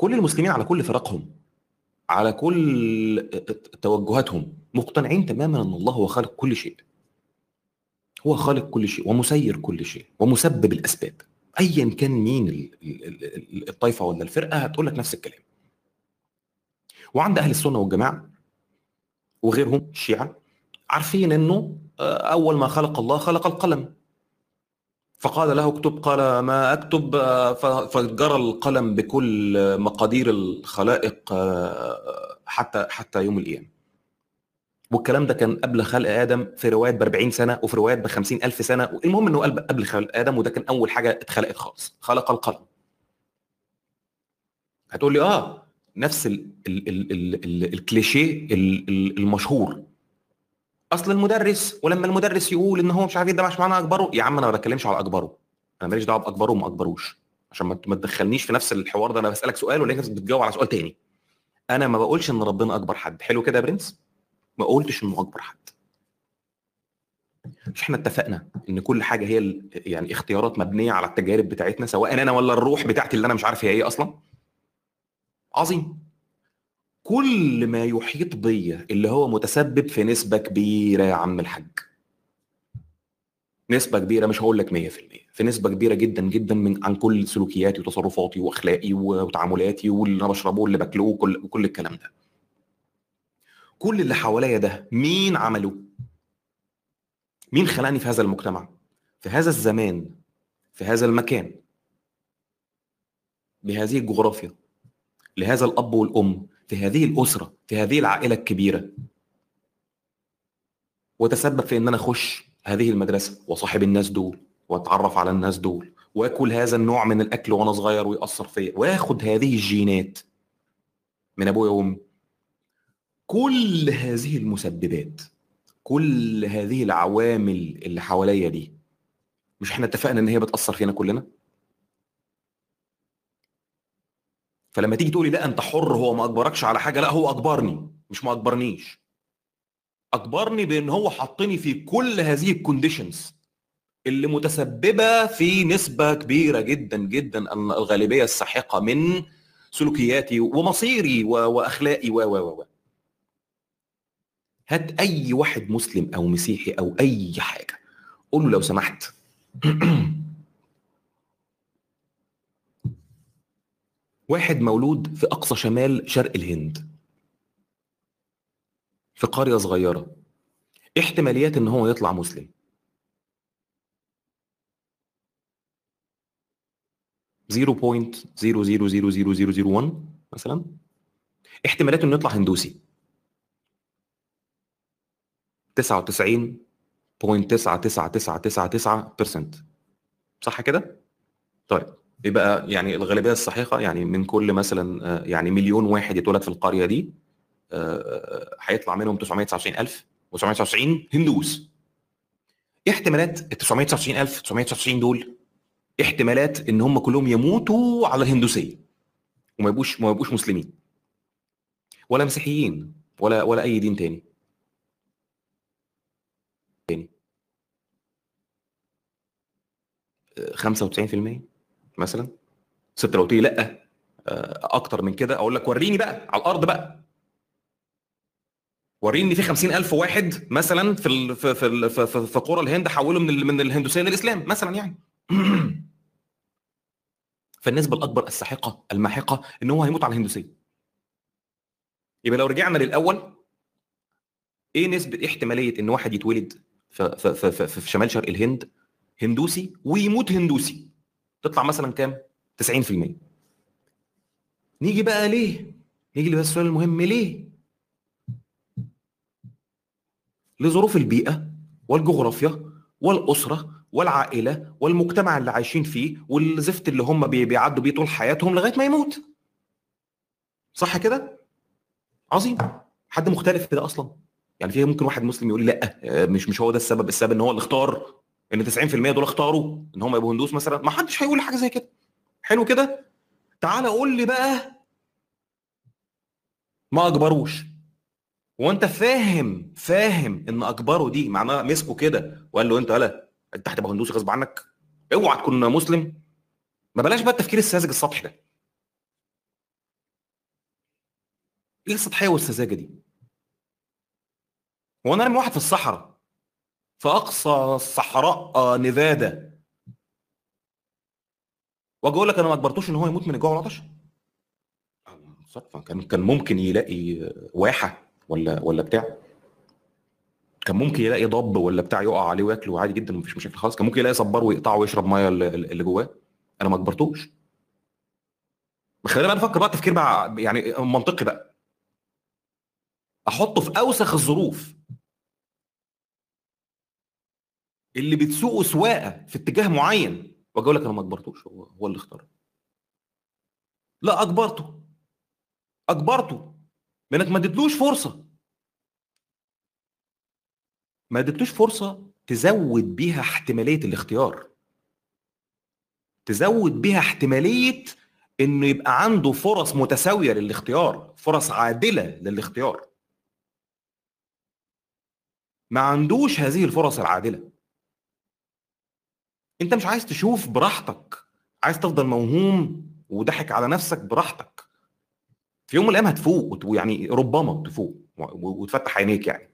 كل المسلمين على كل فرقهم على كل توجهاتهم مقتنعين تماما أن الله هو خالق كل شيء. هو خالق كل شيء ومسير كل شيء ومسبب الأسباب. ايا كان مين ال- ال- ال- الطائفة ولا الفرقة هتقول لك نفس الكلام. وعند أهل السنة والجماعة وغيرهم الشيعه عارفين إنه آه، أول ما خلق الله خلق القلم. فقال له اكتب قال ما اكتب فجرى القلم بكل مقادير الخلائق آه، حتى حتى يوم القيامة. والكلام ده كان قبل خلق آدم في روايات ب 40 سنة وفي روايات ب 50 ألف سنة. المهم إنه قبل خلق آدم وده كان أول حاجة اتخلقت خالص. خلق القلم. هتقول لي آه نفس ال ال ال ال ال الكليشيه ال- ال- المشهور. أصل المدرس ولما المدرس يقول إن هو مش عارف إيه ده مش معنى أكبره يا عم أنا ما بتكلمش على أكبره. أنا ماليش دعوة بأكبره وما أكبروش. عشان ما تدخلنيش في نفس الحوار ده أنا بسألك سؤال ولا بتجاوب على سؤال تاني. أنا ما بقولش إن ربنا أكبر حد. حلو كده يا برنس؟ ما قلتش إنه أكبر حد. مش إحنا اتفقنا إن كل حاجة هي يعني اختيارات مبنية على التجارب بتاعتنا سواء أنا ولا الروح بتاعتي اللي أنا مش عارف هي إيه أصلا؟ عظيم. كل ما يحيط بيا اللي هو متسبب في نسبة كبيرة يا عم الحاج. نسبة كبيرة مش هقول لك 100% في نسبة كبيرة جدا جدا من عن كل سلوكياتي وتصرفاتي وأخلاقي وتعاملاتي واللي أنا بشربه واللي باكله وكل وكل الكلام ده. كل اللي حواليا ده مين عمله؟ مين خلاني في هذا المجتمع؟ في هذا الزمان في هذا المكان بهذه الجغرافيا لهذا الأب والأم في هذه الأسرة في هذه العائلة الكبيرة. وتسبب في إن أنا أخش هذه المدرسة وصاحب الناس دول وأتعرف على الناس دول وأكل هذا النوع من الأكل وأنا صغير ويأثر فيا وآخد هذه الجينات من أبويا وأمي. كل هذه المسببات كل هذه العوامل اللي حواليا دي مش إحنا اتفقنا إن هي بتأثر فينا كلنا؟ فلما تيجي تقولي لا انت حر هو ما أجبركش على حاجة لا هو أجبرني مش ما أجبرنيش أجبرني بأن هو حطني في كل هذه الكونديشنز اللي متسببة في نسبة كبيرة جدا جدا الغالبية الساحقة من سلوكياتي ومصيري وأخلاقي و و و. هات أي واحد مسلم أو مسيحي أو أي حاجة قول له لو سمحت واحد مولود في أقصى شمال شرق الهند. في قرية صغيرة. إيه احتماليات إن هو يطلع مسلم. zero point zero zero zero zero zero zero one مثلا. احتمالات إنه يطلع هندوسي. 99.99999% صح كده؟ طيب. يبقى يعني الغالبية الصحيحة يعني من كل مثلا آه، يعني مليون واحد يتولد في القرية دي آه، آه، هيطلع منهم 999000 و999 هندوس. احتمالات ال 999000 999 دول احتمالات إن هم كلهم يموتوا على الهندوسية وما يبقوش ما يبقوش مسلمين. ولا مسيحيين ولا ولا أي دين تاني. تاني. آه، 95% مثلا؟ ست لو لأ آه، أكتر من كده أقول لك وريني بقى على الأرض بقى. وريني في 50000 واحد مثلا في ال في في في, في, في قرى الهند حولوا من ال- من الهندوسية للإسلام مثلا يعني. فالنسبة الأكبر الساحقة الماحقة إن هو هيموت على الهندوسية. يبقى لو رجعنا للأول إيه نسبة إيه احتمالية إن واحد يتولد في, في, في, في شمال شرق الهند هندوسي ويموت هندوسي؟ تطلع مثلا كام؟ 90% نيجي بقى ليه؟ نيجي بقى السؤال المهم ليه؟ لظروف البيئة والجغرافيا والأسرة والعائلة والمجتمع اللي عايشين فيه والزفت اللي هم بي- بيعدوا بيه طول حياتهم لغاية ما يموت. صح كده؟ عظيم. حد مختلف في ده أصلا؟ يعني في ممكن واحد مسلم يقول لي لأ مش مش هو ده السبب. السبب إن هو اللي اختار إن 90% دول اختاروا إن هم يبقوا هندوس مثلا. ما حدش هيقول حاجة زي كده. حلو كده؟ تعالى قول لي بقى ما اجبروش وأنت فاهم فاهم إن اجبره دي معناها مسكه كده. وقال له أنت هلا أنت هتبقى هندوسي غصب عنك. اوعى تكون مسلم. ما بلاش بقى التفكير الساذج السطحي ده. إيه السطحية والسذاجة دي؟ هو أنا أرمي واحد في الصحراء. في اقصى الصحراء آه، نيفادا. وأجي أقول لك أنا ما أجبرتوش إن هو يموت من الجوع والعطش. صدفة. كان كان ممكن يلاقي واحة ولا ولا بتاع. كان ممكن يلاقي ضب ولا بتاع يقع عليه وياكله عادي جدا مفيش مشاكل خالص. كان ممكن يلاقي صبار ويقطعه ويشرب مية اللي جواه. أنا ما أجبرتوش. خلينا بقى نفكر بقى تفكير بقى يعني منطقي بقى. أحطه في أوسخ الظروف. اللي بتسوقه سواقة في اتجاه معين. وأجي أقول لك أنا ما أجبرتوش هو هو اللي اختار. لا أجبرته. أجبرته. لأنك ما اديتلوش فرصة. ما اديتلوش فرصة تزود بيها احتمالية الاختيار. تزود بيها احتمالية إنه يبقى عنده فرص متساوية للاختيار فرص عادلة للاختيار. ما عندوش هذه الفرص العادلة. انت مش عايز تشوف براحتك عايز تفضل موهوم وضحك على نفسك براحتك. في يوم من الأيام هتفوق ويعني ربما تفوق وتفتح عينيك يعني.